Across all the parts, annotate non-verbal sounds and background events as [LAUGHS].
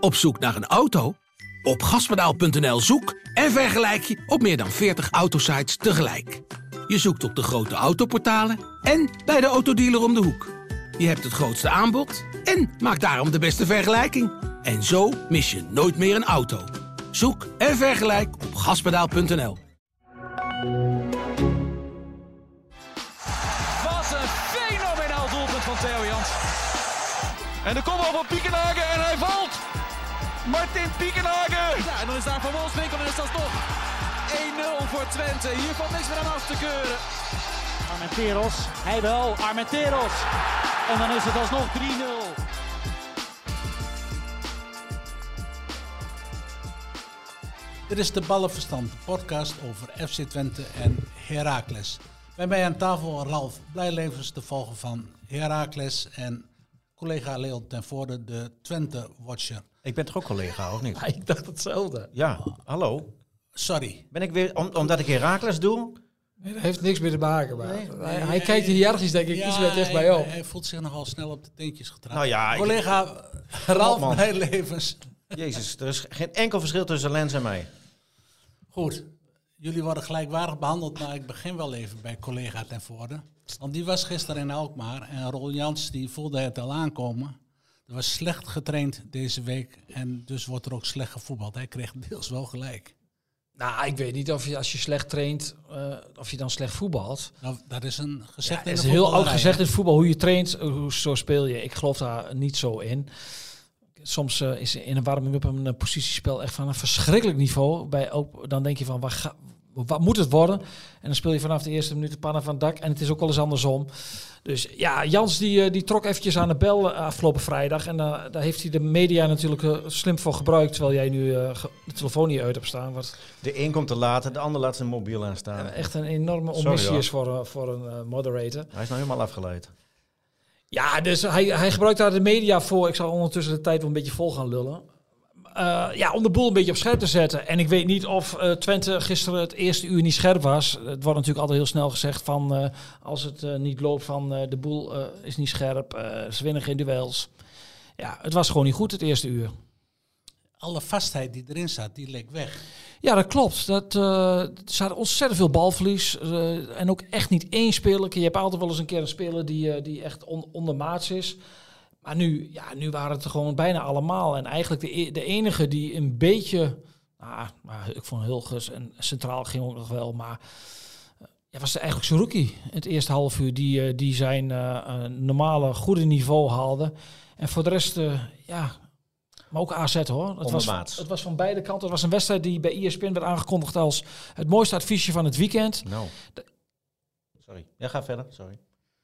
Op zoek naar een auto? Op gaspedaal.nl zoek en vergelijk je op meer dan 40 autosites tegelijk. Je zoekt op de grote autoportalen en bij de autodealer om de hoek. Je hebt het grootste aanbod en maakt daarom de beste vergelijking. En zo mis je nooit meer een auto. Zoek en vergelijk op gaspedaal.nl. Wat een fenomenaal doelpunt van Theo Jans. En de kopbal van Piekenhagen en hij valt. Martin Piekenhagen. Ja, en dan is daar Van Wolfswinkel en is dat toch 1-0 voor Twente. Hier valt niks meer aan af te keuren. Armenteros, hij wel, Armenteros. En dan is het alsnog 3-0. Dit is de Ballenverstand, de podcast over FC Twente en Heracles. Bij mij aan tafel Ralf Blijlevens, de volger van Heracles en collega Leon ten Voorde, de Twente-watcher. Ik ben toch ook collega, of niet? [LAUGHS] ik dacht hetzelfde. Ja, hallo. Sorry. Ben ik weer, om- omdat ik Herakles doe? Nee, dat heeft niks meer te maken. Maar hij, hij kijkt hiërarchisch, denk ik, iets meer dicht bij hij, op. hij voelt zich nogal snel op de teentjes getrapt. Nou ja, ik- collega Ralf man. Blijlevens. Jezus, er is geen enkel verschil tussen Lens en mij. Goed, jullie worden gelijkwaardig behandeld, maar ik begin wel even bij collega ten Voorde. Want die was gisteren in Alkmaar en Rol Jans die voelde het al aankomen. Er was slecht getraind deze week en dus wordt er ook slecht gevoetbald. Hij kreeg deels wel gelijk. Nou, ik weet niet of je als je slecht traint, eh, of je dan slecht voetbalt. Nou, dat is een gezegd Ja, is heel oud gezegd in het voetbal, hoe je traint, eh, hoe, zo speel je. Ik geloof daar niet zo in. Soms eh, is in een warming-up een positiespel echt van een verschrikkelijk niveau. Bij ook, dan denk je van, wat, ga, wat moet het worden? En dan speel je vanaf de eerste minuut de pannen van het dak. En het is ook wel eens andersom. Dus ja, Jans die, eh, die trok eventjes aan de bel eh, afgelopen vrijdag. En eh, daar heeft hij de media natuurlijk slim voor gebruikt. Terwijl jij nu de telefoon niet uit hebt staan. Wat De een komt te laat, de ander laat zijn mobiel aanstaan. eh, echt een enorme omissie is voor, voor een moderator. Hij is nou helemaal afgeleid. Ja, dus hij, hij gebruikt daar de media voor. Ik zal ondertussen de tijd wel een beetje vol gaan lullen. Eh, ja, om de boel een beetje op scherp te zetten. En ik weet niet of eh, Twente gisteren het eerste uur niet scherp was. Het wordt natuurlijk altijd heel snel gezegd van... eh, als het niet loopt van de boel is niet scherp. ze winnen geen duels. Ja, het was gewoon niet goed het eerste uur. Alle vastheid die erin zat, die leek weg. Ja, dat klopt. Dat, er zat ontzettend veel balverlies. en ook echt niet één speler. Je hebt altijd wel eens een keer een speler die, die echt on, ondermaats is. Maar nu, ja, nu waren het er gewoon bijna allemaal. En eigenlijk de, e- de enige die een beetje... Nou, maar ik vond Hilgers en Centraal ging ook nog wel. Maar eh, ja, was eigenlijk Saruki het eerste half uur. Die, eh, die zijn eh, normale, goede niveau haalde. En voor de rest, ja... Maar ook AZ hoor. Het was, het was van beide kanten. Het was een wedstrijd die bij ESPN werd aangekondigd als het mooiste adviesje van het weekend. Nou. Sorry. Ja, ga verder. Sorry.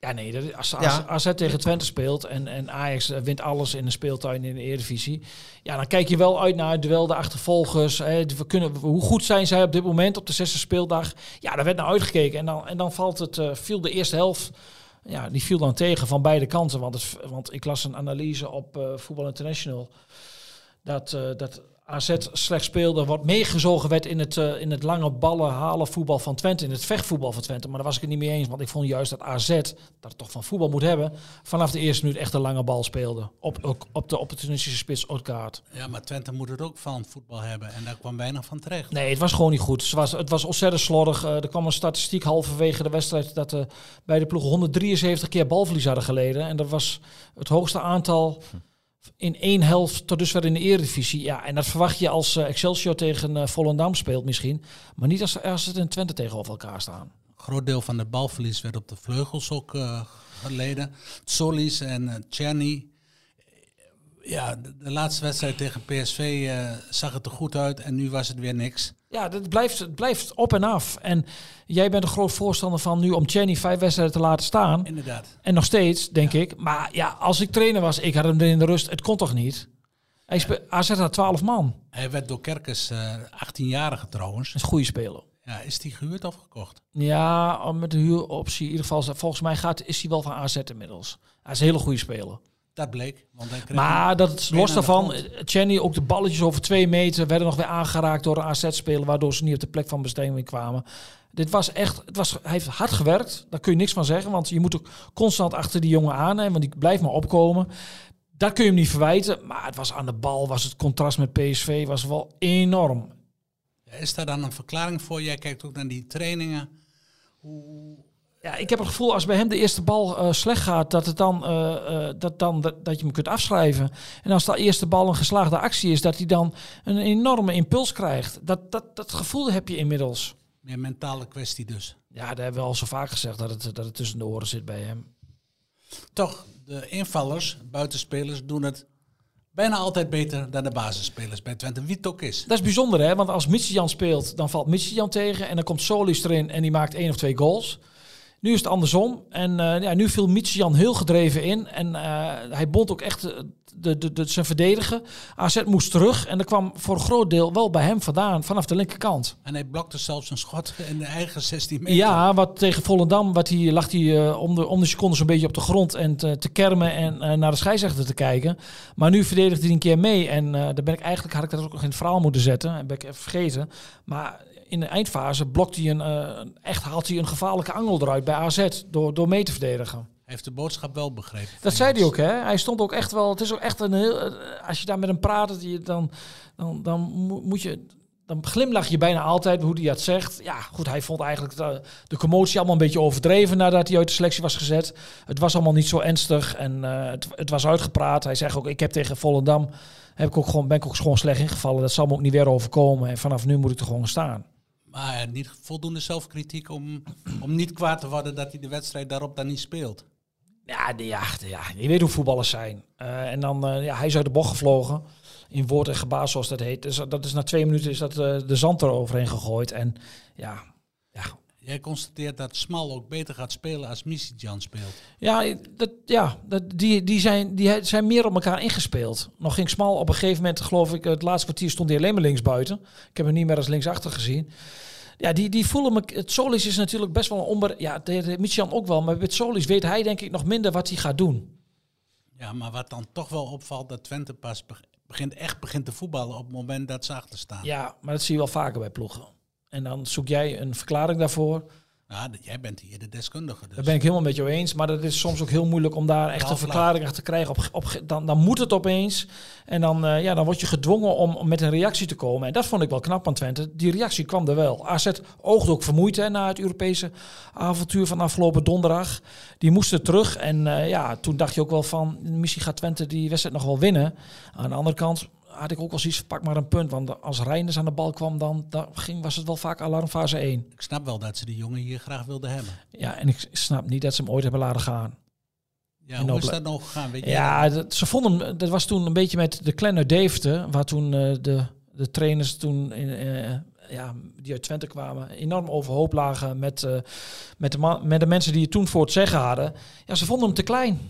Ja, nee, dat, als, als Ja. AZ tegen Twente speelt en, en Ajax eh, wint alles in de speeltuin in de Eredivisie. Ja, dan kijk je wel uit naar het duel, de achtervolgers. Hè, we kunnen, hoe goed zijn zij op dit moment op de zesde speeldag? Ja, daar werd naar uitgekeken. En dan, en dan valt het, eh, viel de eerste helft, ja, die viel dan tegen van beide kanten. Want, het, want ik las een analyse op eh Voetbal International dat, dat AZ slecht speelde, wat meegezogen werd in het, eh, in het lange ballen halen voetbal van Twente, in het vechtvoetbal van Twente. Maar daar was ik het niet mee eens, want ik vond juist dat AZ, dat het toch van voetbal moet hebben, vanaf de eerste minuut echt een lange bal speelde. Op, ook op de opportunistische spits Odgaard. Ja, maar Twente moet het ook van voetbal hebben en daar kwam weinig van terecht. Nee, het was gewoon niet goed. Het was, het was ontzettend slordig. Eh, er kwam een statistiek halverwege de wedstrijd dat eh bij de ploegen 173 keer balverlies hadden geleden. En dat was het hoogste aantal in één helft tot dusver in de Eredivisie. Ja, en dat verwacht je als eh, Excelsior tegen eh Volendam speelt misschien. Maar niet als, als het in Twente tegenover elkaar staan. Een groot deel van de balverlies werd op de vleugels ook eh, geleden. Solis en Czerny. Ja, de, laatste wedstrijd tegen PSV zag het er goed uit en nu was het weer niks. Ja, dat blijft, het blijft op en af. En jij bent een groot voorstander van nu om Jenny vijf wedstrijden te laten staan. Inderdaad. En nog steeds, denk ik. Maar ja, als ik trainer was, ik had hem er in de rust. Het kon toch niet? Hij spe- AZ had 12 man. Hij werd door Kerkers, eh 18-jarige trouwens. Dat is een goede speler. Ja, is die gehuurd of gekocht? Ja, met de huuroptie. In ieder geval, volgens mij gaat, is hij wel van AZ inmiddels. Hij is een hele goede speler. Dat bleek. Want hij Maar dat is los daarvan. grond. eh, Chenny, ook de balletjes over twee meter werden nog weer aangeraakt door een AZ-speler, waardoor ze niet op de plek van bestemming kwamen. Dit was echt, het was, hij heeft hard gewerkt, daar kun je niks van zeggen, want je moet ook constant achter die jongen aan, hè, want die blijft maar opkomen. Dat kun je hem niet verwijten. Maar het was aan de bal, was het contrast met PSV was wel enorm. Is daar dan een verklaring voor? Jij kijkt ook naar die trainingen. Hoe, Ja, ik heb het gevoel als bij hem de eerste bal eh, slecht gaat, dat, het dan, eh, eh, dat, dan, dat, dat je hem kunt afschrijven. En als de eerste bal een geslaagde actie is, dat hij dan een enorme impuls krijgt. Dat, dat, dat gevoel heb je inmiddels. meer mentale kwestie dus. Ja, dat hebben we al zo vaak gezegd, dat het, dat het tussen de oren zit bij hem. Toch, de invallers, buitenspelers, doen het bijna altijd beter dan de basisspelers bij Twente. Wie het ook is. Dat is bijzonder, hè? Want als Michijan speelt, dan valt Michijan tegen. En dan komt Solis erin en die maakt één of twee goals. Nu is het andersom. En eh, ja, nu viel Michijan heel gedreven in. En eh, hij bond ook echt eh, de, de, de, zijn verdedigen. AZ moest terug. En dat kwam voor een groot deel wel bij hem vandaan, vanaf de linkerkant. En hij blokte zelfs een schot in de eigen 16 meter. Ja, wat tegen Volendam wat hij, lag hij eh, om, de, om de seconde zo'n beetje op de grond en te, te kermen en naar de scheidsrechter te kijken. Maar nu verdedigt hij een keer mee. En daar ben ik eigenlijk, had ik dat ook nog in het verhaal moeten zetten. En ben ik even vergeten. Maar in de eindfase blokt hij een, eh, echt haalt hij een gevaarlijke angel eruit bij AZ door, door mee te verdedigen. Hij heeft de boodschap wel begrepen. Dat zei hij ook, hè? Hij stond ook echt wel. Het is ook echt een heel. Als je daar met hem praat, dan, dan, dan mo- moet je. Dan glimlach je bijna altijd hoe hij dat zegt. Ja, goed, hij vond eigenlijk de, de commotie allemaal een beetje overdreven nadat hij uit de selectie was gezet. Het was allemaal niet zo ernstig en eh, het, het was uitgepraat. Hij zegt ook, ik heb tegen Volendam, heb ik ook gewoon, ben ik ook gewoon slecht ingevallen. Dat zal me ook niet weer overkomen. En vanaf nu moet ik er gewoon staan. Maar niet voldoende zelfkritiek om, om niet kwaad te worden dat hij de wedstrijd daarop dan niet speelt. Ja, de- ja, ja, je weet hoe voetballers zijn. Eh, en dan, eh, ja, hij is uit de bocht gevlogen. In woord en gebaar, zoals dat heet. Dus dat is na twee minuten is dat eh, de zand eroverheen gegooid. En ja, ja, Jij constateert dat Smal ook beter gaat spelen als Misijan speelt. ja, dat, ja dat, die, die, zijn, die zijn meer op elkaar ingespeeld. Nog ging Smal op een gegeven moment, geloof ik, het laatste kwartier stond hij alleen maar links buiten. Ik heb hem niet meer als linksachter gezien. Ja, die, die voelen me. Het Solis is natuurlijk best wel een onber. Ja, Michian ook wel. Maar met Solis weet hij denk ik nog minder wat hij gaat doen. Ja, maar wat dan toch wel opvalt, dat Twente pas beg- begint, echt begint te voetballen op het moment dat ze achter staan. Ja, maar dat zie je wel vaker bij ploegen. En dan zoek jij een verklaring daarvoor. Ja, jij bent hier de deskundige. Dus. Daar ben ik helemaal met jou eens. Maar dat is soms ook heel moeilijk om daar echt een verklaring achter te krijgen. Op, op, dan, dan moet het opeens. En dan, eh, ja, dan word je gedwongen om, om met een reactie te komen. En dat vond ik wel knap aan Twente. Die reactie kwam er wel. AZ oogde ook vermoeid hè, na het Europese avontuur van afgelopen donderdag. Die moesten terug. En eh, ja, toen dacht je ook wel van... Misschien gaat Twente die wedstrijd nog wel winnen. Aan de andere kant had ik ook wel zoiets pak maar een punt. Want als Reinders aan de bal kwam, dan, dan ging, was het wel vaak alarmfase 1. Ik snap wel dat ze die jongen hier graag wilden hebben. Ja, en ik snap niet dat ze hem ooit hebben laten gaan. Ja, hoe is dat nou gegaan? Weet je Ja, dat, ze vonden hem, dat was toen een beetje met de kleine uit Deventer, waar toen eh, de, de trainers toen in, eh, ja, die uit Twente kwamen, enorm overhoop lagen met, eh, met, de man, met de mensen die het toen voor het zeggen hadden. Ja, ze vonden hem te klein.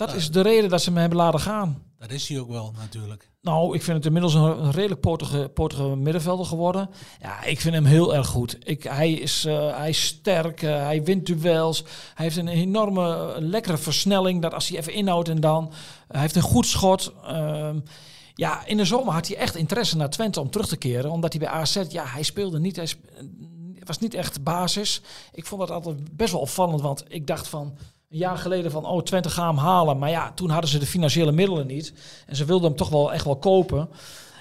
Dat Ja. is de reden dat ze hem hebben laten gaan. Dat is hij ook wel natuurlijk. Nou, ik vind het inmiddels een, redelijk potige, potige middenvelder geworden. Ja, ik vind hem heel erg goed. Ik, hij, is, eh, hij is sterk, eh, hij wint duels. Hij heeft een enorme, eh, lekkere versnelling. Dat als hij even inhoudt en dan... hij heeft een goed schot. Ehm, ja, in de zomer had hij echt interesse naar Twente om terug te keren. Omdat hij bij AZ, ja, hij speelde niet. Hij was niet echt basis. Ik vond dat altijd best wel opvallend. Want ik dacht van een jaar geleden van, oh, Twente gaat hem halen. Maar ja, toen hadden ze de financiële middelen niet. En ze wilden hem toch wel echt wel kopen.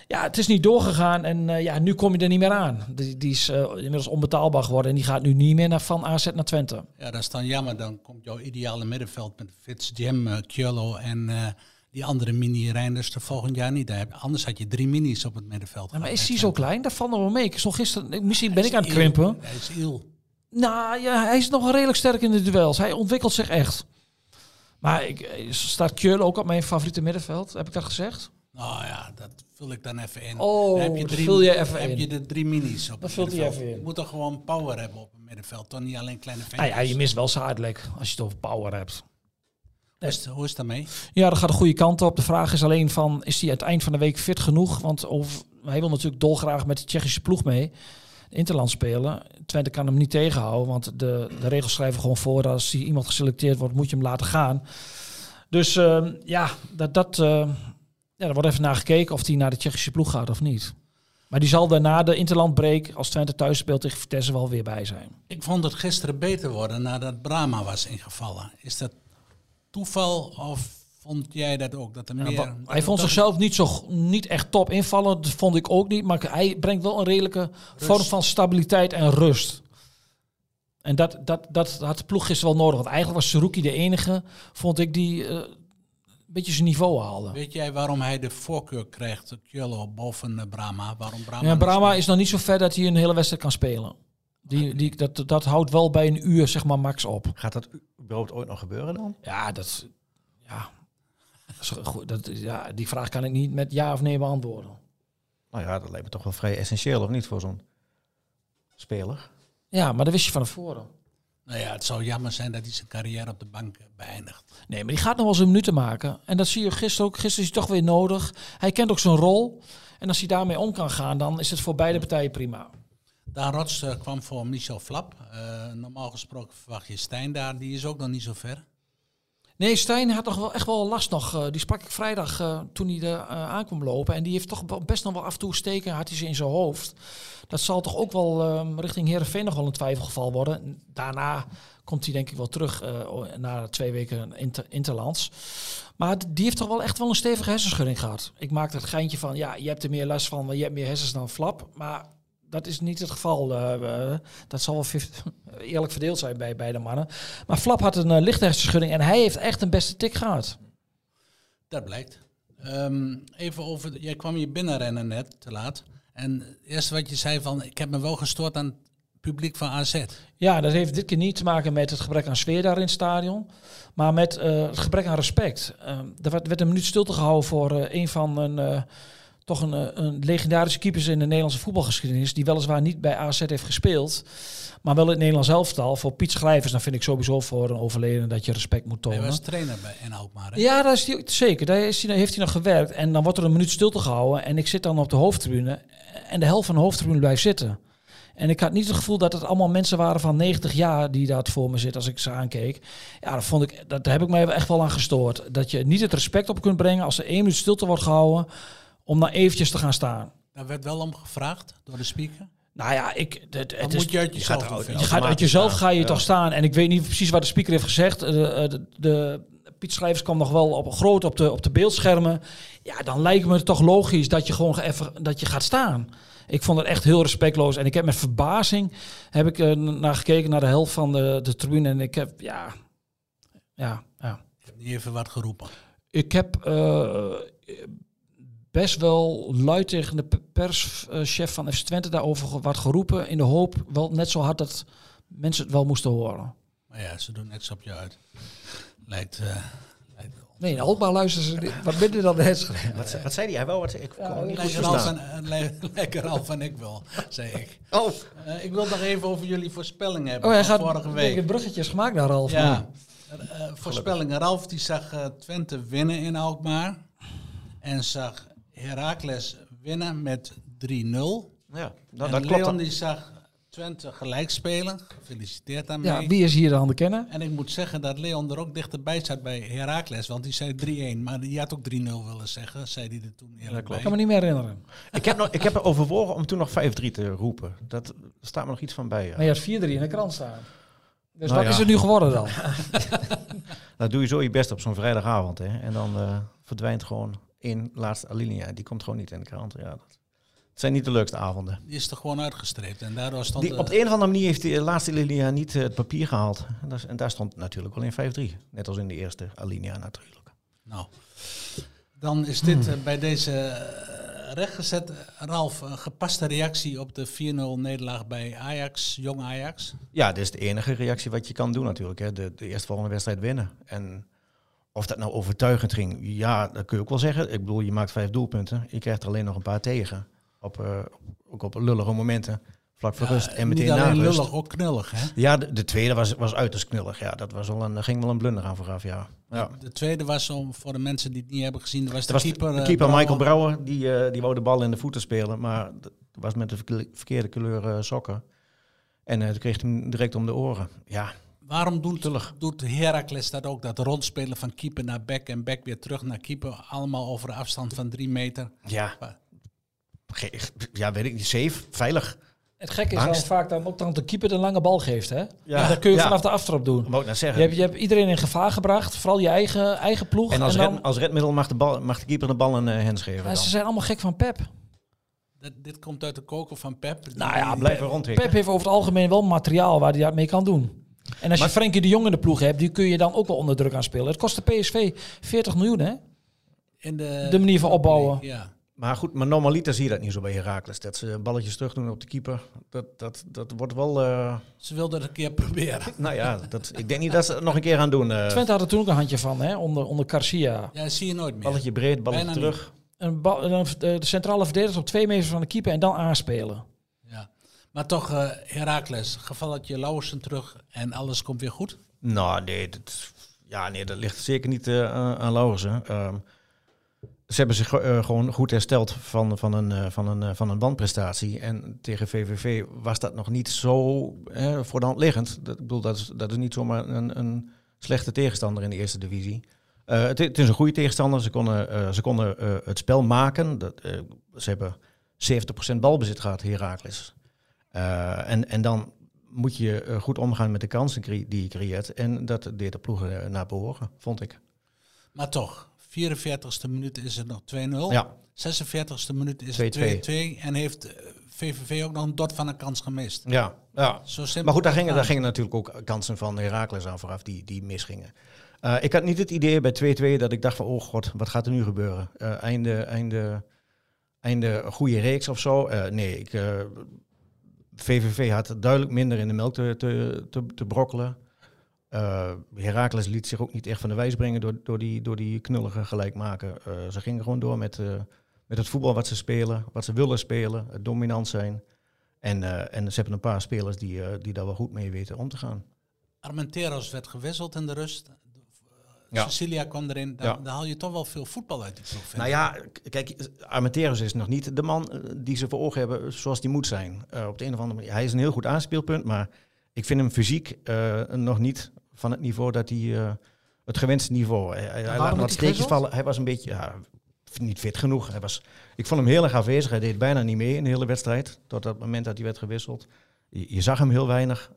Ja, het is niet doorgegaan en eh, ja, nu kom je er niet meer aan. Die, die is eh, inmiddels onbetaalbaar geworden en die gaat nu niet meer naar, van AZ naar Twente. Ja, dat is dan jammer. Dan komt jouw ideale middenveld met Fitz, Jim, eh, Kjolo en die andere mini-Reinders er volgend jaar niet. Daar heb- Anders had je drie minis op het middenveld. Ja, maar is hij zo klein? Dat valt nog wel mee. Ik gisteren, misschien ben ik aan het krimpen. Hij is iel. Nou ja, hij is nog redelijk sterk in de duels. Hij ontwikkelt zich echt. Maar ik, eh, staat Kjell ook op mijn favoriete middenveld? Heb ik dat gezegd? Nou ja, dat vul ik dan even in. Oh, Dan heb je dat drie, vul je even heb in. je de drie minis op Dat vult hij even in. Je moet toch gewoon power hebben op het middenveld. Dan niet alleen kleine Nou ventjes. ja, je mist wel Zadelijk als je het over power hebt. hoe, is, hoe is dat mee? Ja, dat gaat de goede kant op. De vraag is alleen van, is hij het eind van de week fit genoeg? Want of, hij wil natuurlijk dolgraag met de Tsjechische ploeg mee. Interland spelen. Twente kan hem niet tegenhouden, want de, de regels schrijven gewoon voor... als hij iemand geselecteerd wordt, moet je hem laten gaan. Dus ehm, ja, dat, dat, eh, ja, er wordt even naar gekeken of hij naar de Tsjechische ploeg gaat of niet. Maar die zal daarna de interlandbreak, als Twente thuis speelt tegen Vitesse, wel weer bij zijn. Ik vond het gisteren beter worden nadat Brahma was ingevallen. Is dat toeval of Vond jij dat ook? Dat er meer, hij vond zichzelf niet, zo, niet echt top invallen. Dat vond ik ook niet. Maar hij brengt wel een redelijke vorm van stabiliteit en rust. En dat, dat, dat had de ploeg gisteren wel nodig. Want eigenlijk was Saruki de enige, vond ik, die eh, een beetje zijn niveau haalde. Weet jij waarom hij de voorkeur krijgt, Kjolo, boven eh, Brahma? Waarom Brahma? Ja, Brahma is nog niet zo ver dat hij een hele wedstrijd kan spelen. Die, die, dat, dat houdt wel bij een uur, zeg maar, max op. Gaat dat überhaupt ooit nog gebeuren dan? Ja, dat, ja, dat ja, die vraag kan ik niet met ja of nee beantwoorden. Nou ja, dat lijkt me toch wel vrij essentieel, of niet, voor zo'n speler? Ja, maar dat wist je van tevoren. Nou ja, het zou jammer zijn dat hij zijn carrière op de bank eh, beëindigt. Nee, maar die gaat nog wel zijn minuten maken. En dat zie je gisteren ook. Gisteren is hij toch weer nodig. Hij kent ook zijn rol. En als hij daarmee om kan gaan, dan is het voor beide partijen prima. Daan Rots eh, kwam voor Michel Flap. Eh, normaal gesproken verwacht je Stijn daar. Die is ook nog niet zo ver. Nee, Stijn had toch wel echt wel last nog. eh, die sprak ik vrijdag eh, toen hij er eh, aankwam lopen. En die heeft toch best nog wel af en toe steken. Had hij ze in zijn hoofd. Dat zal toch ook wel ehm, richting Heerenveen nog wel een twijfelgeval worden. Daarna komt hij denk ik wel terug eh, na twee weken inter, interlands. Maar die heeft toch wel echt wel een stevige hersenschudding gehad. Ik maakte het geintje van, ja, je hebt er meer last van, want je hebt meer hersens dan Flap. Maar dat is niet het geval. eh, eh, dat zal wel 50 [LAUGHS] eerlijk verdeeld zijn bij beide mannen. Maar Flap had een eh, lichte hersenschudding en hij heeft echt een beste tik gehad. Dat blijkt. Ehm, even over, de- jij kwam hier binnenrennen net, te laat. En het eerste wat je zei van, ik heb me wel gestoord aan het publiek van AZ. Ja, dat heeft dit keer niet te maken met het gebrek aan sfeer daar in het stadion. Maar met het gebrek aan respect. Eh, er werd, werd een minuut stilte gehouden voor een van een, toch een, eh, een legendarische keepers in de Nederlandse voetbalgeschiedenis. Die weliswaar niet bij AZ heeft gespeeld. Maar wel in het Nederlands elftal. Voor Piet Schrijvers, dan vind ik sowieso voor een overleden dat je respect moet Hij tonen. was trainer bij Alkmaar. hè? Ja, dat is die, zeker. Daar is hij, heeft hij nog gewerkt. En dan wordt er een minuut stilte gehouden. En ik zit dan op de hoofdtribune. En de helft van de hoofdtribune blijft zitten. En ik had niet het gevoel dat het allemaal mensen waren van 90 jaar die daar voor me zitten als ik ze aankeek. Ja, dat, vond ik, dat daar heb ik mij echt wel aan gestoord. Dat je niet het respect op kunt brengen als er één minuut stilte wordt gehouden. Om dan eventjes te gaan staan. Daar werd wel om gevraagd door de speaker. Nou ja, ik, het, het is, moet je uit jezelf gaat je gaat uit automatisch jezelf ga je Ja. toch staan. En ik weet niet precies wat de speaker heeft gezegd. De, de, de, Piet Schrijvers kwam nog wel op groot op de, op de beeldschermen. Ja, dan lijkt me het toch logisch dat je gewoon even dat je gaat staan. Ik vond het echt heel respectloos. En ik heb met verbazing heb ik, eh, naar gekeken naar de helft van de, de tribune. En ik heb, ja, ja, ja. Ik heb niet even wat geroepen. Ik heb eh, best wel luid tegen de pe- perschef van FC Twente daarover wat geroepen. In de hoop, wel net zo hard dat mensen het wel moesten horen. Maar ja, ze doen niks op je uit. Lijkt, eh, lijkt wel. Nee, in Alkmaar luisteren ze dit- wat minder dan de. Wat, ze- wat zei hij? Hij wou wat Ik kon niet goed Ralf en, lijkt Ralf en ik wel, zei ik. Oh, Eh, ik wil nog even over jullie voorspelling hebben Oh, hij van gaat vorige ik week. heb bruggetjes gemaakt naar Ralf. Ja, eh, voorspellingen. Ralf die zag eh, Twente winnen in Alkmaar. En zag Heracles winnen met 3-0. ja, dat, en dat klopt. Leon dan. die zag Twente gelijk spelen. Gefeliciteerd daarmee. Ja, wie is hier dan de kennen? En ik moet zeggen dat Leon er ook dichterbij zat bij Heracles. Want die zei 3-1. Maar die had ook 3-0 willen zeggen. Zei hij er toen eerlijk Ik bij. kan me niet meer herinneren. Ik heb, nog, ik heb er overwogen om toen nog 5-3 te roepen. Dat staat me nog iets van bij. Ja. Maar je had 4-3 in de krant staan. Dus Nou wat ja. is het nu geworden dan? [LAUGHS] [LAUGHS] Nou doe je zo je best op zo'n vrijdagavond. Hè? En dan eh, verdwijnt gewoon één laatste alinea. Die komt gewoon niet in de krant. Ja, dat. Het zijn niet de leukste avonden. Die is er gewoon uitgestreept. En daardoor stond... Die, eh, op de een of andere manier heeft die laatste alinea niet eh, het papier gehaald. En, dat en daar stond natuurlijk wel in 5-3. Net als in de eerste alinea natuurlijk. Nou, dan is dit eh, bij deze eh, rechtgezet. Ralf, een gepaste reactie op de 4-0 nederlaag bij Ajax, jong Ajax. Ja, dat is de enige reactie wat je kan doen natuurlijk. Hè. De, de eerstvolgende wedstrijd winnen. En of dat nou overtuigend ging, ja, dat kun je ook wel zeggen. Ik bedoel, je maakt vijf doelpunten. Je krijgt er alleen nog een paar tegen. Op, eh, ook op lullige momenten. Vlak voor rust en meteen na rust. lullig, ook knullig. Hè? Ja, de, de tweede was, was uiterst knullig. Ja, dat was wel een, ging wel een blunder aan vooraf, ja. ja. De tweede was, om, voor de mensen die het niet hebben gezien, was de was keeper. de eh, keeper Michael Brouwer. Die, eh, die wou de bal in de voeten spelen, maar dat was met de verke- verkeerde kleur sokken. En toen kreeg hij hem direct om de oren. Ja, Waarom doet, doet Heracles dat ook? Dat rondspelen van keeper naar back en back weer terug naar keeper. Allemaal over een afstand van drie meter. ja. Ja, weet ik niet. Safe, veilig. Het gekke is wel vaak dat ook dan de keeper de lange bal geeft. Hè? Ja. dat kun je Ja. vanaf de aftrap doen. Wou ik Je zeggen. hebt, je hebt iedereen in gevaar gebracht, vooral je eigen, eigen ploeg. en als, dan, red, als redmiddel mag de, bal, mag de keeper de bal een uh, hens geven. Ja, dan. ze zijn allemaal gek van Pep. Dat, dit komt uit de koker van Pep. Nou ja, Blijven rondhikken. Pep heeft over het algemeen wel materiaal waar hij dat mee kan doen. En als Maar- je Frenkie de Jong in de ploeg hebt, die kun je dan ook wel onder druk aan spelen. Het kost de PSV 40 miljoen, hè? in de, De manier van opbouwen. Ja. Maar goed, maar normaliter zie je dat niet zo bij Herakles. Dat ze balletjes terug doen op de keeper. Dat, dat, dat wordt wel... eh, Ze wilden het een keer proberen. [LAUGHS] nou ja, dat, ik denk niet dat ze het nog een keer gaan doen. eh Twente had er toen ook een handje van, hè? Onder, onder Garcia. Ja, dat zie je nooit meer. balletje breed, balletje Bijna terug. Een bal, een- de centrale verdediger op twee meters van de keeper en dan aanspelen. Maar toch, eh Herakles, gevalletje Lauwersen terug en alles komt weer goed. Nou, nee, dat, ja, nee, dat ligt zeker niet eh, aan Lauwersen. Ehm, ze hebben zich eh, gewoon goed hersteld van, van, een, van, een, van een bandprestatie. En tegen VVV was dat nog niet zo eh, voor de hand liggend. Dat, ik bedoel, dat is, dat is niet zomaar een, een slechte tegenstander in de eerste divisie. Het, is een goede tegenstander. Ze konden, ze konden het spel maken. Dat, ze hebben 70% balbezit gehad, Heracles. Eh, en, en dan moet je eh, goed omgaan met de kansen die je creëert. En dat deed de ploegen eh, naar behoren, vond ik. Maar toch, 44ste minuut is het nog 2-0. Ja, 46ste minuut is 2-2. het 2-2. En heeft VVV ook nog een dot van een kans gemist. ja, ja. Zo simpel Maar goed, daar gingen, daar gingen natuurlijk ook kansen van Heracles aan vooraf die, die misgingen. Ik had niet het idee bij 2-2 dat ik dacht van, oh god, wat gaat er nu gebeuren? Einde, einde, einde goede reeks of zo? Nee, ik, VVV had duidelijk minder in de melk te, te, te, brokkelen. Eh Heracles liet zich ook niet echt van de wijs brengen door, door, die, door die knullige gelijkmaker. Eh, ze gingen gewoon door met, eh, met het voetbal wat ze spelen, wat ze willen spelen, het dominant zijn. En, en ze hebben een paar spelers die, die daar wel goed mee weten om te gaan. Armenteros werd gewisseld in de rust. Ja. Cecilia kwam erin. Ja. dan haal je toch wel veel voetbal uit die vind Nou ja, kijk, Armenteros is nog niet de man eh, die ze voor ogen hebben zoals die moet zijn. Eh, op de een of andere manier. Hij is een heel goed aanspeelpunt, maar ik vind hem fysiek eh, nog niet van het niveau dat hij het gewenste niveau. Hij, hij, laat wat steekjes vallen. Hij was een beetje ja, niet fit genoeg. Hij was, ik vond hem heel erg afwezig. Hij deed bijna niet mee in de hele wedstrijd. Tot dat moment dat hij werd gewisseld. Je, je zag hem heel weinig.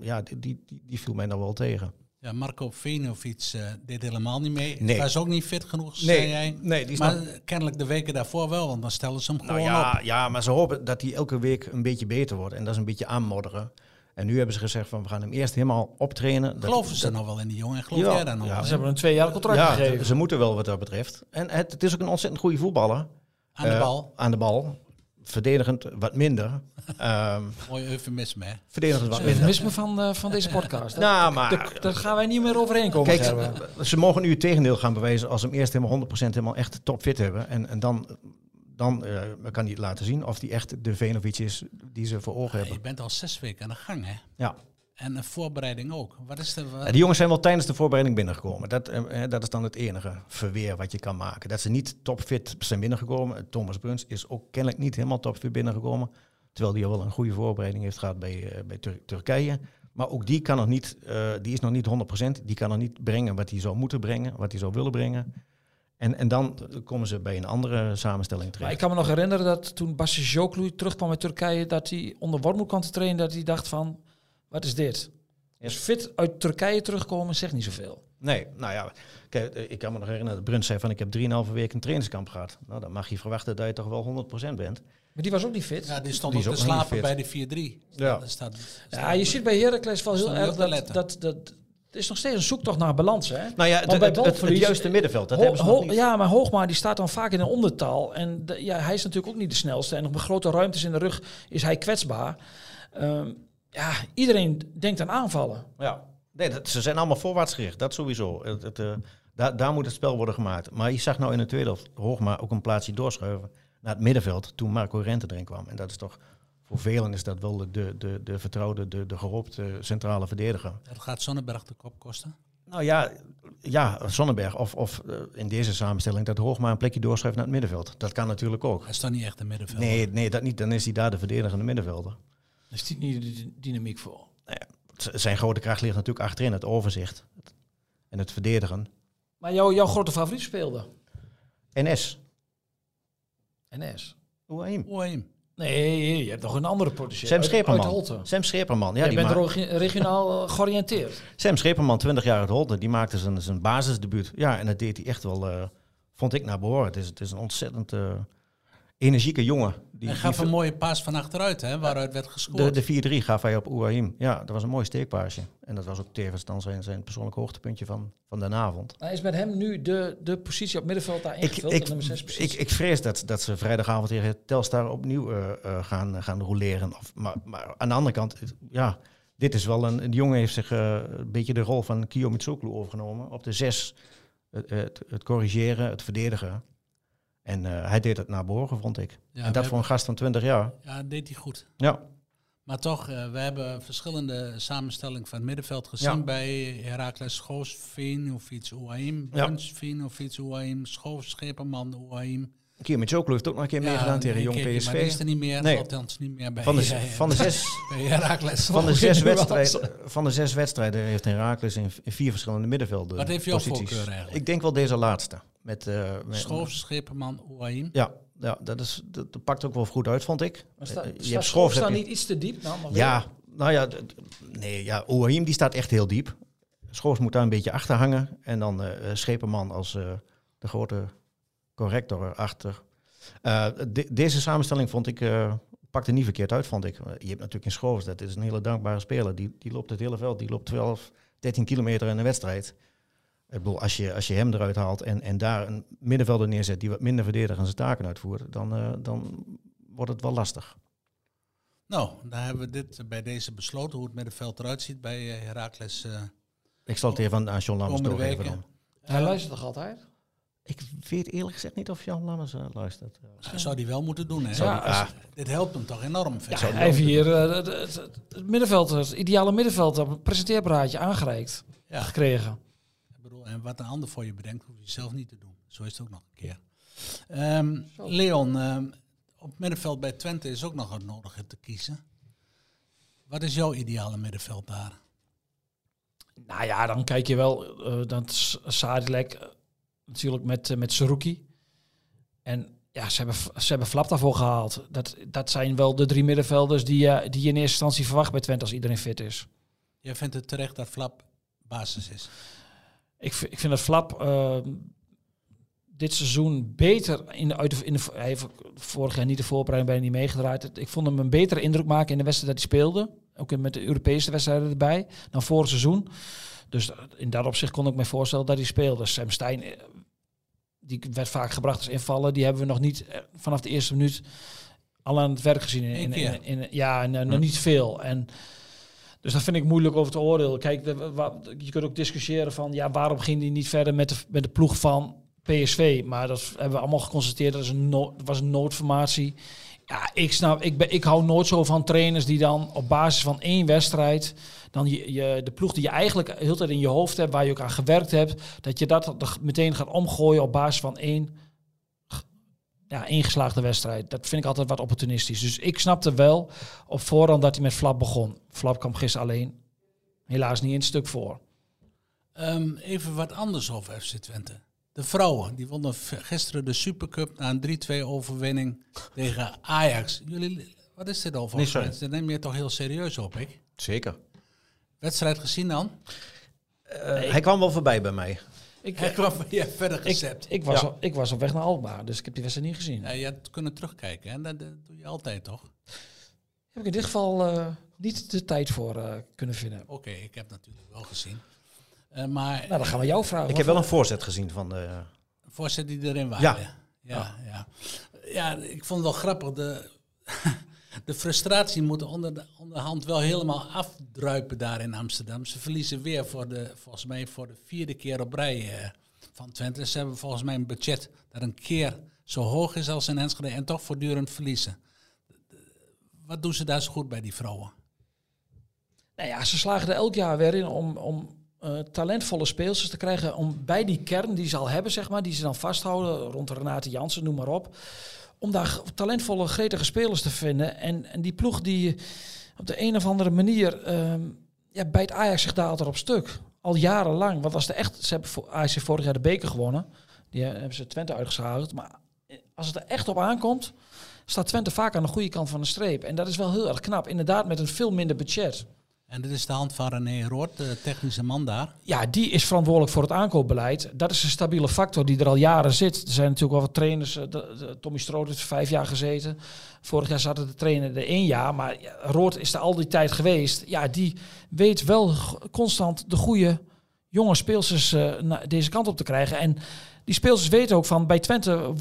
Ja, die, die, die viel mij dan wel tegen. Ja, Marco Venovic eh, deed helemaal niet mee. Nee. Was ook niet fit genoeg, zei jij. nee, die is Maar nog- kennelijk de weken daarvoor wel, want dan stellen ze hem Nou gewoon ja, op. ja, maar ze hopen dat hij elke week een beetje beter wordt. En dat is een beetje aanmodderen. En nu hebben ze gezegd van we gaan hem eerst helemaal optrainen. Dat- Geloven ze dat- nog wel in die jongen? En geloof Ja, jij daar nog ja. Ze hebben een twee jaar contract Ja, gegeven. ze moeten wel wat dat betreft. En het, het is ook een ontzettend goede voetballer. Aan de Eh, bal. aan de bal. Verdedigend wat minder. Ehm Mooi eufemisme, hè? verdedigend wat Het minder. misme van, eh, van deze podcast. Nou, maar- Daar- gaan wij niet meer overheen komen. Kijk, ze, mogen nu het tegendeel gaan bewijzen als ze hem eerst helemaal 100% helemaal echt topfit hebben. En, en dan, dan eh, kan hij het laten zien of hij echt de Venovic is die ze voor ogen Je hebben. bent al zes weken aan de gang, hè? Ja. En een voorbereiding ook. Wat is de... Die jongens zijn wel tijdens de voorbereiding binnengekomen. Dat, eh, eh, dat is dan het enige verweer wat je kan maken. Dat ze niet topfit zijn binnengekomen. Thomas Bruns is ook kennelijk niet helemaal topfit binnengekomen. Terwijl hij al wel een goede voorbereiding heeft gehad bij, eh, bij Tur- Turkije. Maar ook die, kan nog niet, eh, die is nog niet 100%. Die kan nog niet brengen wat hij zou moeten brengen, wat hij zou willen brengen. En, en dan komen ze bij een andere samenstelling Maar terecht. ik kan me nog herinneren dat toen Basje Joklu terugkwam uit Turkije, dat hij onder Wormoed kwam te trainen, dat hij dacht van, wat is dit? Ja. Dus fit uit Turkije terugkomen zegt niet zoveel. Nee, nou ja, kijk, eh, ik kan me nog herinneren dat Bruns zei van ik heb 3,5 weken een trainingskamp gehad. Nou, dan mag je verwachten dat je toch wel 100% bent. Maar die was ook niet fit. Ja, die stond Die op is te slapen bij de 4-3. Ja. Dat staat, Ja, je ziet bij Heracles wel heel erg dat, dat, dat, het is nog steeds een zoektocht naar balans. Hè? Nou ja, het, bij het, het, het balverlies- juiste middenveld, dat Ho- hebben ze nog niet. Ja, maar Hoogma die staat dan vaak in een ondertaal. En de- ja, hij is natuurlijk ook niet de snelste. En op grote ruimtes in de rug is hij kwetsbaar. Ehm, ja, iedereen denkt aan aanvallen. Ja. Nee, dat, ze zijn allemaal voorwaarts gericht, dat sowieso. Het, het, eh, daar, daar moet het spel worden gemaakt. Maar je zag nou in de tweede helft Hoogma ook een plaatsje doorschuiven naar het middenveld toen Marco Rente erin kwam. En dat is toch, voor velen is dat wel de, de, de, de vertrouwde, de, de geroepte centrale verdediger. dat gaat Sonnenberg de kop kosten. Nou ja, ja Sonnenberg of, of eh, in deze samenstelling dat Hoogma een plekje doorschuift naar het middenveld. Dat kan natuurlijk ook. Hij is toch niet echt een middenvelder? Nee, nee, dat niet. Dan is hij daar de verdedigende middenvelder. Daar is die niet de dynamiek voor. Nou ja, zijn grote kracht ligt natuurlijk achterin, het overzicht. En het verdedigen. Maar jouw, jouw grote favoriet speelde? NS. NS. Oeheim. Oeheim. Nee, je hebt nog een andere producent. Sam Scheperman. Holte. Sam Scheperman. Ja, Jij die bent regionaal eh, georiënteerd. [LAUGHS] Sam Scheperman, 20 jaar uit Holte, die maakte zijn, zijn basisdebuut. Ja, en dat deed hij echt wel, eh, vond ik, naar behoren. Het is, het is een ontzettend eh, energieke jongen. Die, Hij gaf die- een mooie paas van achteruit, hè, waaruit werd gescoord. de, de 4-3 gaf hij op Oeahim. Ja, dat was een mooi steekpaasje. En dat was ook tevens dan zijn, zijn persoonlijk hoogtepuntje van, van de avond. Hij is met hem nu de, de positie op middenveld daar Ik, ingevuld. ik, nummer 6 ik, ik vrees dat, dat ze vrijdagavond tegen Telstar opnieuw eh, eh, gaan, gaan roleren. Of, maar, maar aan de andere kant, het- ja, dit is wel een... De jongen heeft zich eh, een beetje de rol van Kiyo Mitsoglu overgenomen. Op de zes, het, het, het corrigeren, het verdedigen. En eh, hij deed het naar behoren, vond ik. Ja, en dat voor een gast van 20 jaar. Ja, deed hij goed. Ja, Maar toch, eh, we hebben verschillende samenstellingen van het middenveld gezien Ja. bij Herakles Schoos, Veen, of iets Oaim, Ja. Bruns, Veen, of iets Oaim, Schoos, Scheperman, Oaim. Kiyo Mitsoglu heeft ook nog een keer meegedaan tegen Jong keertje, Maar die is PSV. er niet meer, Nee. althans niet meer bij, Van de, eh, van, de zes, [LAUGHS] van, de zes [LAUGHS] wedstrijden, van de zes wedstrijden heeft Herakles in, vier verschillende middenvelden Wat heeft jouw voorkeur eigenlijk? Ik denk wel deze laatste. Met, eh, met, Oaim. Ja, ja dat, is, dat, dat pakt ook wel goed uit, vond ik. Maar sta, Eh, staat je hebt dan je- niet iets te diep? Nou, maar Ja, nou ja, nee, ja, Oahim die staat echt heel diep. Schoofs moet daar een beetje achter hangen. En dan eh eh, Scheperman als eh, de grote corrector achter. Eh, de- deze samenstelling vond ik, eh, pakte niet verkeerd uit, vond ik. Je hebt natuurlijk in Schoofs, dat is een hele dankbare speler. Die, die loopt het hele veld, die loopt 12, 13 kilometer in een wedstrijd. Ik bedoel, als je, als je hem eruit haalt en, en daar een middenvelder neerzet die wat minder verdediger zijn taken uitvoert, dan, eh, dan wordt het wel lastig. Nou, dan hebben we dit bij deze besloten, hoe het middenveld eruit ziet bij eh, Herakles. eh Ik zal het even aan John Lammers doorgeven dan. Hij luistert toch altijd? Ik weet eerlijk gezegd niet of Jan Lammers luistert. dat zou die wel moeten doen. Hè? Ja, Als- ah. Dit helpt hem toch enorm. Ja, hij heeft hier eh, het, het- middenveld, het ideale middenveld op een presenteerberaadje aangereikt Ja. gekregen. Bedoel, en wat een ander voor je bedenkt, hoef je zelf niet te doen. Zo is het ook nog een keer. Ehm, Leon, ehm, op het middenveld bij Twente is ook nog wat nodig te kiezen. Wat is jouw ideale middenveld daar? Nou ja, dan kijk je wel eh dat Sadilek eh, natuurlijk met, eh, met Saruki. En ja, ze hebben, ze hebben Flap daarvoor gehaald. Dat, dat zijn wel de drie middenvelders die, je die je in eerste instantie verwacht bij Twente als iedereen fit is. Jij vindt het terecht dat Flap basis is. Ik, vind- ik vind dat Flap eh, dit seizoen beter in de, uit de, in de hij heeft vorig jaar niet de voorbereiding bijna niet meegedraaid. Ik vond hem een betere indruk maken in de wedstrijd dat hij speelde. Ook in- met de Europese wedstrijden erbij dan vorig seizoen. Dus in dat opzicht kon ik me voorstellen dat hij speelde. Sam Stein, eh, die werd vaak gebracht als invallen. Die hebben we nog niet eh, vanaf de eerste minuut al aan het werk gezien. In, in- ja, en, eh, nog niet veel. En dus dat vind ik moeilijk over te oordelen. Kijk, je kunt ook discussiëren van ja, waarom ging hij niet verder met de, met de ploeg van PSV? Maar dat hebben we allemaal geconstateerd. Dat is een was een noodformatie. Ja, ik snap, ik, ben, ik hou nooit zo van trainers die dan op basis van één wedstrijd, dan je, je, de ploeg die je eigenlijk heel tijd in je hoofd hebt, waar je ook aan gewerkt hebt, dat je dat meteen gaat omgooien op basis van één ja, ingeslaagde wedstrijd. Dat vind ik altijd wat opportunistisch. Dus ik snapte wel op voorhand dat hij met Flap begon. Flap kwam gisteren alleen helaas niet in het stuk voor. Ehm, even wat anders over FC Twente. De vrouwen, die wonnen gisteren de Supercup na een 3-2 overwinning tegen Ajax. Jullie, wat is dit over? Nee. Dat neem je toch heel serieus op, ik? Zeker. Wedstrijd gezien dan? Hij kwam wel voorbij bij mij. Ik, Hij kwam ja, verder ik, gezet. ik, was Ja. op, ik was op weg naar Alkmaar, dus ik heb die wedstrijd niet gezien. Ja, je had kunnen terugkijken, hè? Dat, dat doe je altijd toch? Heb ik in dit geval eh, niet de tijd voor eh, kunnen vinden. Oké, ik heb natuurlijk wel gezien. Eh, maar Nou, dan gaan we jou vragen. Ik heb wel een voorzet gezien van de... voorzet die erin waren. Ja. Ja, ja. ja. ik vond het wel grappig. De, [LAUGHS] de frustratie moet onder de, onderhand wel helemaal afdruipen daar in Amsterdam. Ze verliezen weer voor de, volgens mij voor de vierde keer op rij eh, van Twente. Ze hebben volgens mij een budget dat een keer zo hoog is als in Enschede en toch voortdurend verliezen. Wat doen ze daar zo goed bij die vrouwen? Nou ja, ze slagen er elk jaar weer in om, om eh, talentvolle speelsters te krijgen. Om bij die kern die ze al hebben, zeg maar, die ze dan vasthouden, rond Renate Jansen, noem maar op. Om daar talentvolle, gretige spelers te vinden. En, en die ploeg die op de een of andere manier ehm ja, bijt Ajax zich daar altijd op stuk. Al jarenlang. Want als de echt, ze hebben Ajax vorig jaar de beker gewonnen. Die eh, hebben ze Twente uitgeschakeld. Maar eh, als het er echt op aankomt, staat Twente vaak aan de goede kant van de streep. En dat is wel heel erg knap. Inderdaad, met een veel minder budget. En dit is de hand van René Roord, de technische man daar. Ja, die is verantwoordelijk voor het aankoopbeleid. Dat is een stabiele factor die er al jaren zit. Er zijn natuurlijk wel wat trainers. eh, Tommy Stroot heeft vijf jaar gezeten. Vorig jaar zat de trainer er één jaar. Maar Roord is er al die tijd geweest. Ja, die weet wel constant de goede jonge speelsters eh, deze kant op te krijgen. En die speelsters weten ook van bij Twente...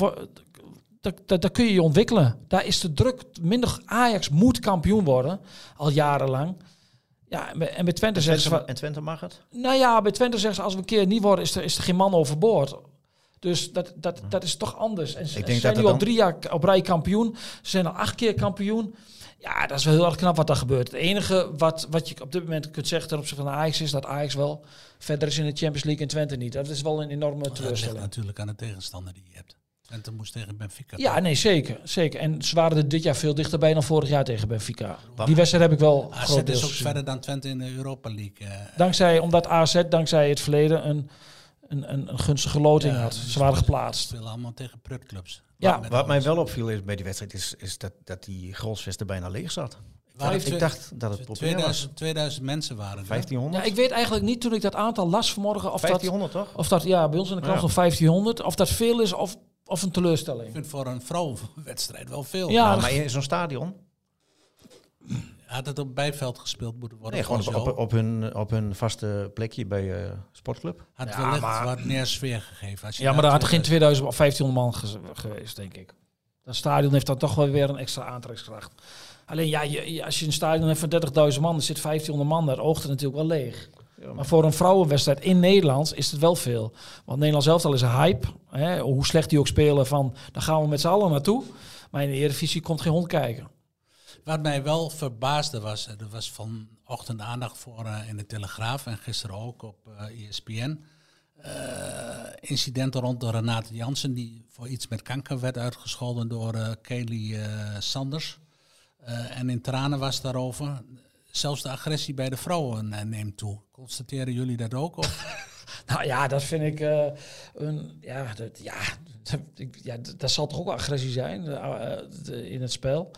daar kun je je ontwikkelen. Daar is de druk minder. Ajax moet kampioen worden, al jarenlang. Ja, en bij- en bij Twente zeggen ze... van- En Twente mag het? nou ja, bij Twente zeggen ze als we een keer niet worden, is er, is er geen man overboord. Dus dat, dat, dat is toch anders. En ze, denk ze dat zijn dat nu al dan- drie jaar op rij kampioen. Ze zijn al acht keer kampioen. Ja, dat is wel heel erg knap wat daar gebeurt. Het enige wat, wat je op dit moment kunt zeggen ten opzichte van Ajax is dat Ajax wel verder is in de Champions League en Twente niet. Dat is wel een enorme Dat ligt teleurstelling. natuurlijk aan de tegenstander die je hebt. Twente moest tegen Benfica. Ja, nee, zeker, zeker. En ze waren er dit jaar veel dichterbij dan vorig jaar tegen Benfica. Die wedstrijd heb ik wel AZ grotendeels is ook gezien. verder dan Twente in de Europa League. eh. Dankzij, omdat AZ dankzij het verleden een, een, een, een gunstige loting Ja, had. Ze waren Ze geplaatst. spelen allemaal tegen prutclubs. Ja. Wat mij wel opviel is bij die wedstrijd is, is dat, dat die Grolsvesten er bijna leeg zat. Ik dacht dat het populair was. 2000, 2000 mensen waren er. 1500? Ja, ik weet eigenlijk niet toen ik dat aantal las vanmorgen of dat, 1500 toch? of dat ja, bij ons in de krant Ja. nog 1500, of dat veel is of, of een Ik teleurstelling. vind voor een vrouwenwedstrijd wel veel. Ja, Nou, maar in zo'n stadion? Had het op bijveld gespeeld moeten worden? Nee, gewoon op, op, hun, op hun vaste plekje bij eh sportclub. Had Ja, wellicht maar- wat meer sfeer gegeven. Als je ja, maar daar had er geen 2000 2000 of 1500 man ge- geweest, denk ik. Dat stadion heeft dan toch wel weer een extra aantrekkingskracht. Alleen ja, je, als je een stadion hebt van 30.000 man, dan zit 1500 man, daar oogt het natuurlijk wel leeg. Maar voor een vrouwenwedstrijd in Nederland is het wel veel. Want Nederland zelf al is een hype. Hè, hoe slecht die ook spelen, van, daar gaan we met z'n allen naartoe. Maar in de Eredivisie komt geen hond kijken. Wat mij wel verbaasde was, er was vanochtend aandacht voor eh, in de Telegraaf en gisteren ook op eh ESPN. Eh, incidenten rond de Renate Jansen, die voor iets met kanker werd uitgescholden door eh Kelly eh, Sanders. Eh, en in tranen was daarover. Zelfs de agressie bij de vrouwen eh, neemt toe. Constateren jullie dat ook? Of? [LAUGHS] Nou ja, dat vind ik eh, een. Ja, dat, ja, dat, ik- ja, dat- zal toch ook agressie zijn eh, in het spel.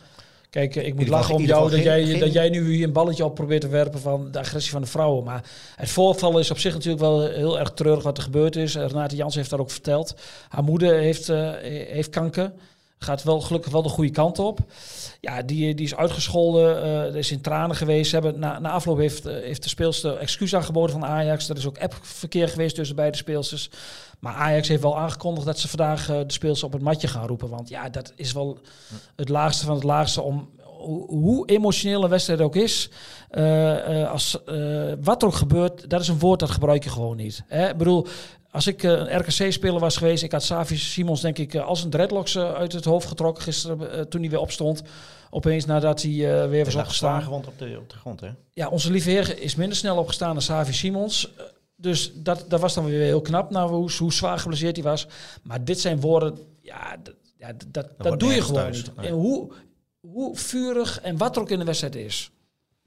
Kijk, ik moet lachen om jou dat jij, geen- dat jij nu hier een balletje op probeert te werpen van de agressie van de vrouwen. Maar het voorval is op zich natuurlijk wel heel erg treurig wat er gebeurd is. Renate Jans heeft daar ook verteld. Haar moeder heeft, eh, heeft kanker. Gaat wel gelukkig wel de goede kant op. Ja, die, die is uitgescholden. eh is in tranen geweest. Hebben, na, na afloop heeft, eh, heeft de speelster excuus aangeboden van Ajax. Er is ook appverkeer geweest tussen beide speelsters. Maar Ajax heeft wel aangekondigd dat ze vandaag eh, de speelsters op het matje gaan roepen. Want ja, dat is wel het laagste van het laagste om hoe, emotioneel een wedstrijd ook is. als, wat er ook gebeurt, dat is een woord dat gebruik je gewoon niet. Hè? Ik bedoel, als ik eh, een RKC-speler was geweest, ik had Savi Simons denk ik eh, als een dreadlocks eh, uit het hoofd getrokken gisteren toen hij weer opstond. Opeens nadat hij eh, weer was opgestaan. gewond op de, op de grond, hè? Ja, onze lieve heer is minder snel opgestaan dan Savi Simons. Dus dat, dat was dan weer heel knap, nou, hoe, hoe zwaar geblesseerd hij was. Maar dit zijn woorden, ja, dat, ja, dat, dat, doe je gewoon thuis. niet. Nee. En hoe, hoe vurig en wat er ook in de wedstrijd is.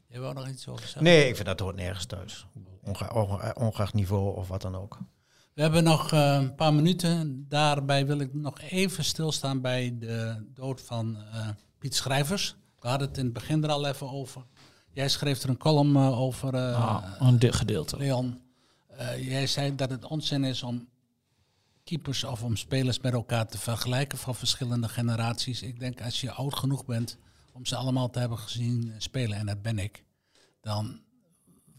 Je wou nog iets over zeggen? Nee, ik vind dat hoort nergens thuis. Onge onge- ongeacht niveau of wat dan ook. We hebben nog eh, een paar minuten. Daarbij wil ik nog even stilstaan bij de dood van eh, Piet Schrijvers. We hadden het in het begin er al even over. Jij schreef er een column eh, over, Ah, een de- gedeelte. Leon. Jij zei dat het onzin is om keepers of om spelers met elkaar te vergelijken van verschillende generaties. Ik denk als je oud genoeg bent om ze allemaal te hebben gezien spelen, en dat ben ik, dan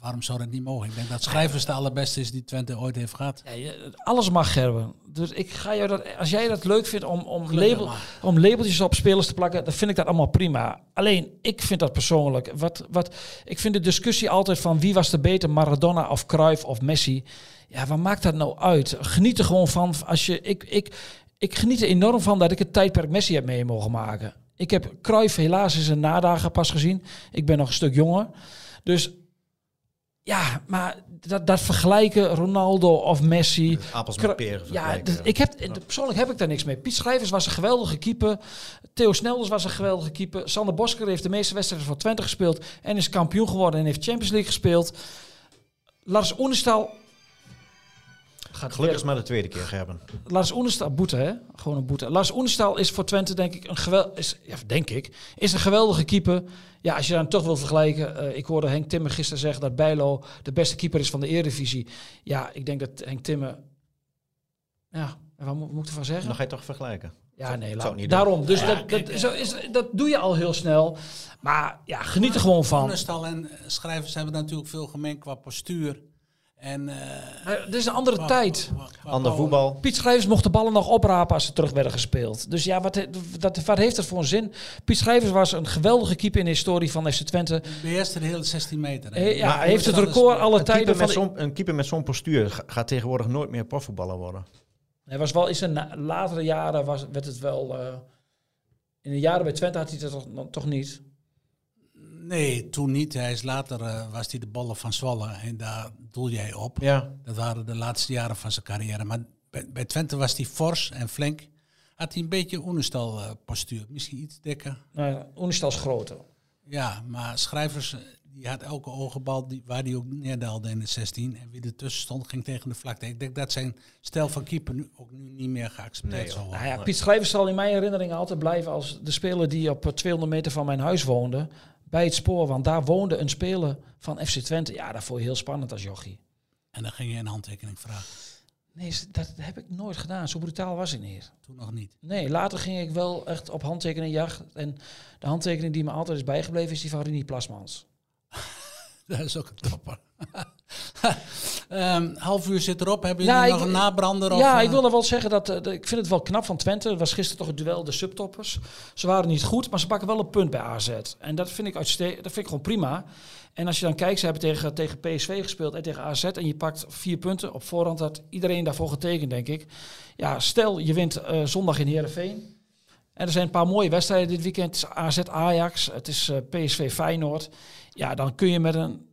waarom zou dat niet mogen? Ik denk dat Schrijvers de allerbeste is die Twente ooit heeft gehad. Ja, alles mag, Gerben. Dus ik ga jou dat, als jij dat leuk vindt om, om, label, om labeltjes op spelers te plakken, dan vind ik dat allemaal prima. Alleen, ik vind dat persoonlijk. Wat, wat, ik vind de discussie altijd van wie was er beter, Maradona of Cruyff of Messi. Ja, wat maakt dat nou uit? Geniet er gewoon van. Als je, ik, ik, ik geniet er enorm van dat ik het tijdperk Messi heb mee mogen maken. Ik heb Cruyff helaas in zijn nadagen pas gezien. Ik ben nog een stuk jonger. Dus ja, maar dat, dat vergelijken Ronaldo of Messi. Appels met peren Ja, ik heb, persoonlijk heb ik daar niks mee. Piet Schrijvers was een geweldige keeper. Theo Snelders was een geweldige keeper. Sander Bosker heeft de meeste wedstrijden voor Twente gespeeld. En is kampioen geworden en heeft Champions League gespeeld. Lars Oenestal... gaat Gelukkig is maar de tweede keer hebben. Lars Oenestal, boete hè? Gewoon een boete. Lars Oenestal is voor Twente denk ik een is, ja, denk ik, is een geweldige keeper. Ja, als je dan toch wil vergelijken. eh, ik hoorde Henk Timmer gisteren zeggen dat Bijlo de beste keeper is van de Eredivisie. Ja, ik denk dat Henk Timmer, ja, wat moet, moet ik ervan zeggen? Dan ga je toch vergelijken. Ja, Zou- nee, laat, niet daarom. Dus Ja, dat, kijk, dat, zo is, dat doe je al heel snel. Maar ja, geniet er gewoon van. Oenestal en schrijvers hebben natuurlijk veel gemeen qua postuur. En, eh, is een andere tijd. Ander voetbal. Piet Schrijvers mocht de ballen nog oprapen als ze terug werden gespeeld. Dus ja, wat, dat, wat heeft dat voor een zin? Piet Schrijvers was een geweldige keeper in de historie van FC Twente. Beheerste de hele 16 meter. He- ja, Maar hij heeft het record alle Een tijden keeper, van... de- een keeper met zo'n postuur ga- gaat tegenwoordig nooit meer profvoetballer worden. Hij was wel in zijn latere jaren was, werd het wel... eh, in de jaren bij Twente had hij dat toch, toch niet. Nee, toen niet. Hij is later eh, was hij de ballen van Zwolle en daar doel jij op. Ja. Dat waren de laatste jaren van zijn carrière. Maar bij, bij Twente was hij fors en flink. Had hij een beetje Oenestal eh, postuur. Misschien iets dikker. Nou, Oenestal is groter. Ja, maar Schrijvers, eh, die had elke ogenbal die, waar hij ook neerdaalde in de 16. En wie ertussen stond, ging tegen de vlakte. Ik denk dat zijn stijl van keeper nu ook nu niet meer geaccepteerd Nee, zal worden. Nou ja, Piet Schrijvers zal in mijn herinnering altijd blijven als de speler die op eh, 200 meter van mijn huis woonde. Bij het spoor, want daar woonde een speler van FC Twente. Ja, dat vond je heel spannend als jochie. En dan ging je een handtekening vragen. Nee, dat heb ik nooit gedaan. Zo brutaal was ik niet. Toen nog niet. Nee, later ging ik wel echt op handtekeningjacht. En de handtekening die me altijd is bijgebleven is die van Rini Plasmans. [LAUGHS] Dat is ook een topper. [LAUGHS] Ehm half uur zit erop. Hebben Ja, jullie ik- nog een nabrander? ja, of, ik eh, wil er wel zeggen dat eh, de- ik vind het wel knap van Twente. Het was gisteren toch het duel de subtoppers. Ze waren niet goed, maar ze pakken wel een punt bij AZ. En dat vind ik, dat vind ik gewoon prima. En als je dan kijkt, ze hebben tegen, tegen PSV gespeeld en tegen AZ. En je pakt vier punten. Op voorhand had iedereen daarvoor getekend, denk ik. Ja, stel je wint eh, zondag in Heerenveen. En er zijn een paar mooie wedstrijden dit weekend. Het is AZ Ajax, het is PSV Feyenoord. Ja, dan kun je met een...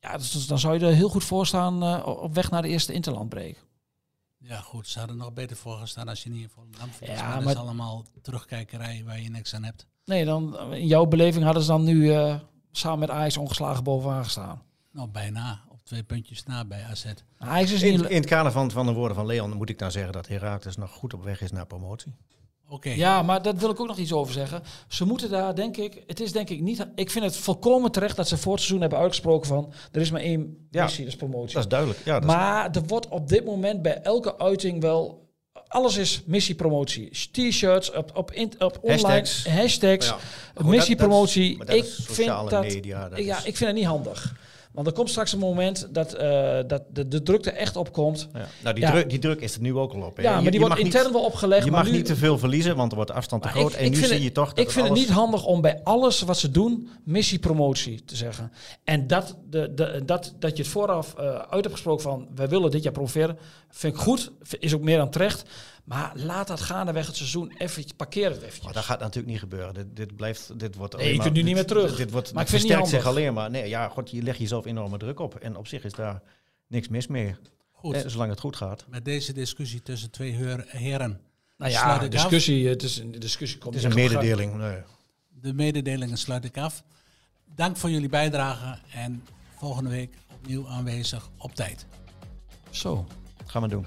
Ja, dus dan zou je er heel goed voor staan eh, op weg naar de eerste interlandbreak. Ja, goed. Ze hadden nog beter voor gestaan als je niet in Volendam verliest. Ja, maar dat is allemaal terugkijkerij waar je niks aan hebt. Nee, dan, in jouw beleving hadden ze dan nu eh, samen met Ajax ongeslagen bovenaan gestaan. Nou, bijna. Op twee puntjes na bij AZ. Ajax is In, niet... in het kader van, van de woorden van Leon moet ik dan zeggen dat Heracles nog goed op weg is naar promotie. Oké. Ja, maar dat wil ik ook nog iets over zeggen. Ze moeten daar, denk ik, het is denk ik niet. Ik vind het volkomen terecht dat ze voor het seizoen hebben uitgesproken van er is maar één Ja, missie, dat is promotie. Dat is duidelijk. Ja, dat is- maar er wordt op dit moment bij elke uiting wel. Alles is missie-promotie. T-shirts, op, op, in, op online, Hashtags. hashtags, Ja. Goed, dat- dat Ik vind dat, media, dat ja, is- ik vind het niet handig. Want er komt straks een moment dat, eh, dat de, de druk er echt op komt. ja. Nou, die, Ja. druk, die druk is er nu ook al op. hè. Ja, maar je die wordt niet- intern wel opgelegd. Je mag nu, niet te veel verliezen, want er wordt afstand te groot. ik- en ik nu zie het- je toch dat ik vind alles- het niet handig om bij alles wat ze doen missie-promotie te zeggen. En dat, de, de, dat, dat je het vooraf eh, uit hebt gesproken van wij willen dit jaar promoveren, vind ik goed. Is ook meer dan terecht. Maar laat dat gaandeweg het seizoen even, parkeer het eventjes. Maar dat gaat natuurlijk niet gebeuren. Dit, dit blijft, dit wordt Nee, je kunt nu niet meer terug. Dit wordt, Maar ik vind het niet versterkt zich handig. alleen maar. Nee, ja, god, je legt jezelf enorme druk op. En op zich is daar niks mis mee. Goed. Eh, zolang het goed gaat. Met deze discussie tussen twee heren. nou sluit ja, ik discussie, het is een de discussie komt Het is een mededeling. Nee. De mededelingen sluit ik af. Dank voor jullie bijdrage. En volgende week opnieuw aanwezig op tijd. Zo. Gaan we doen.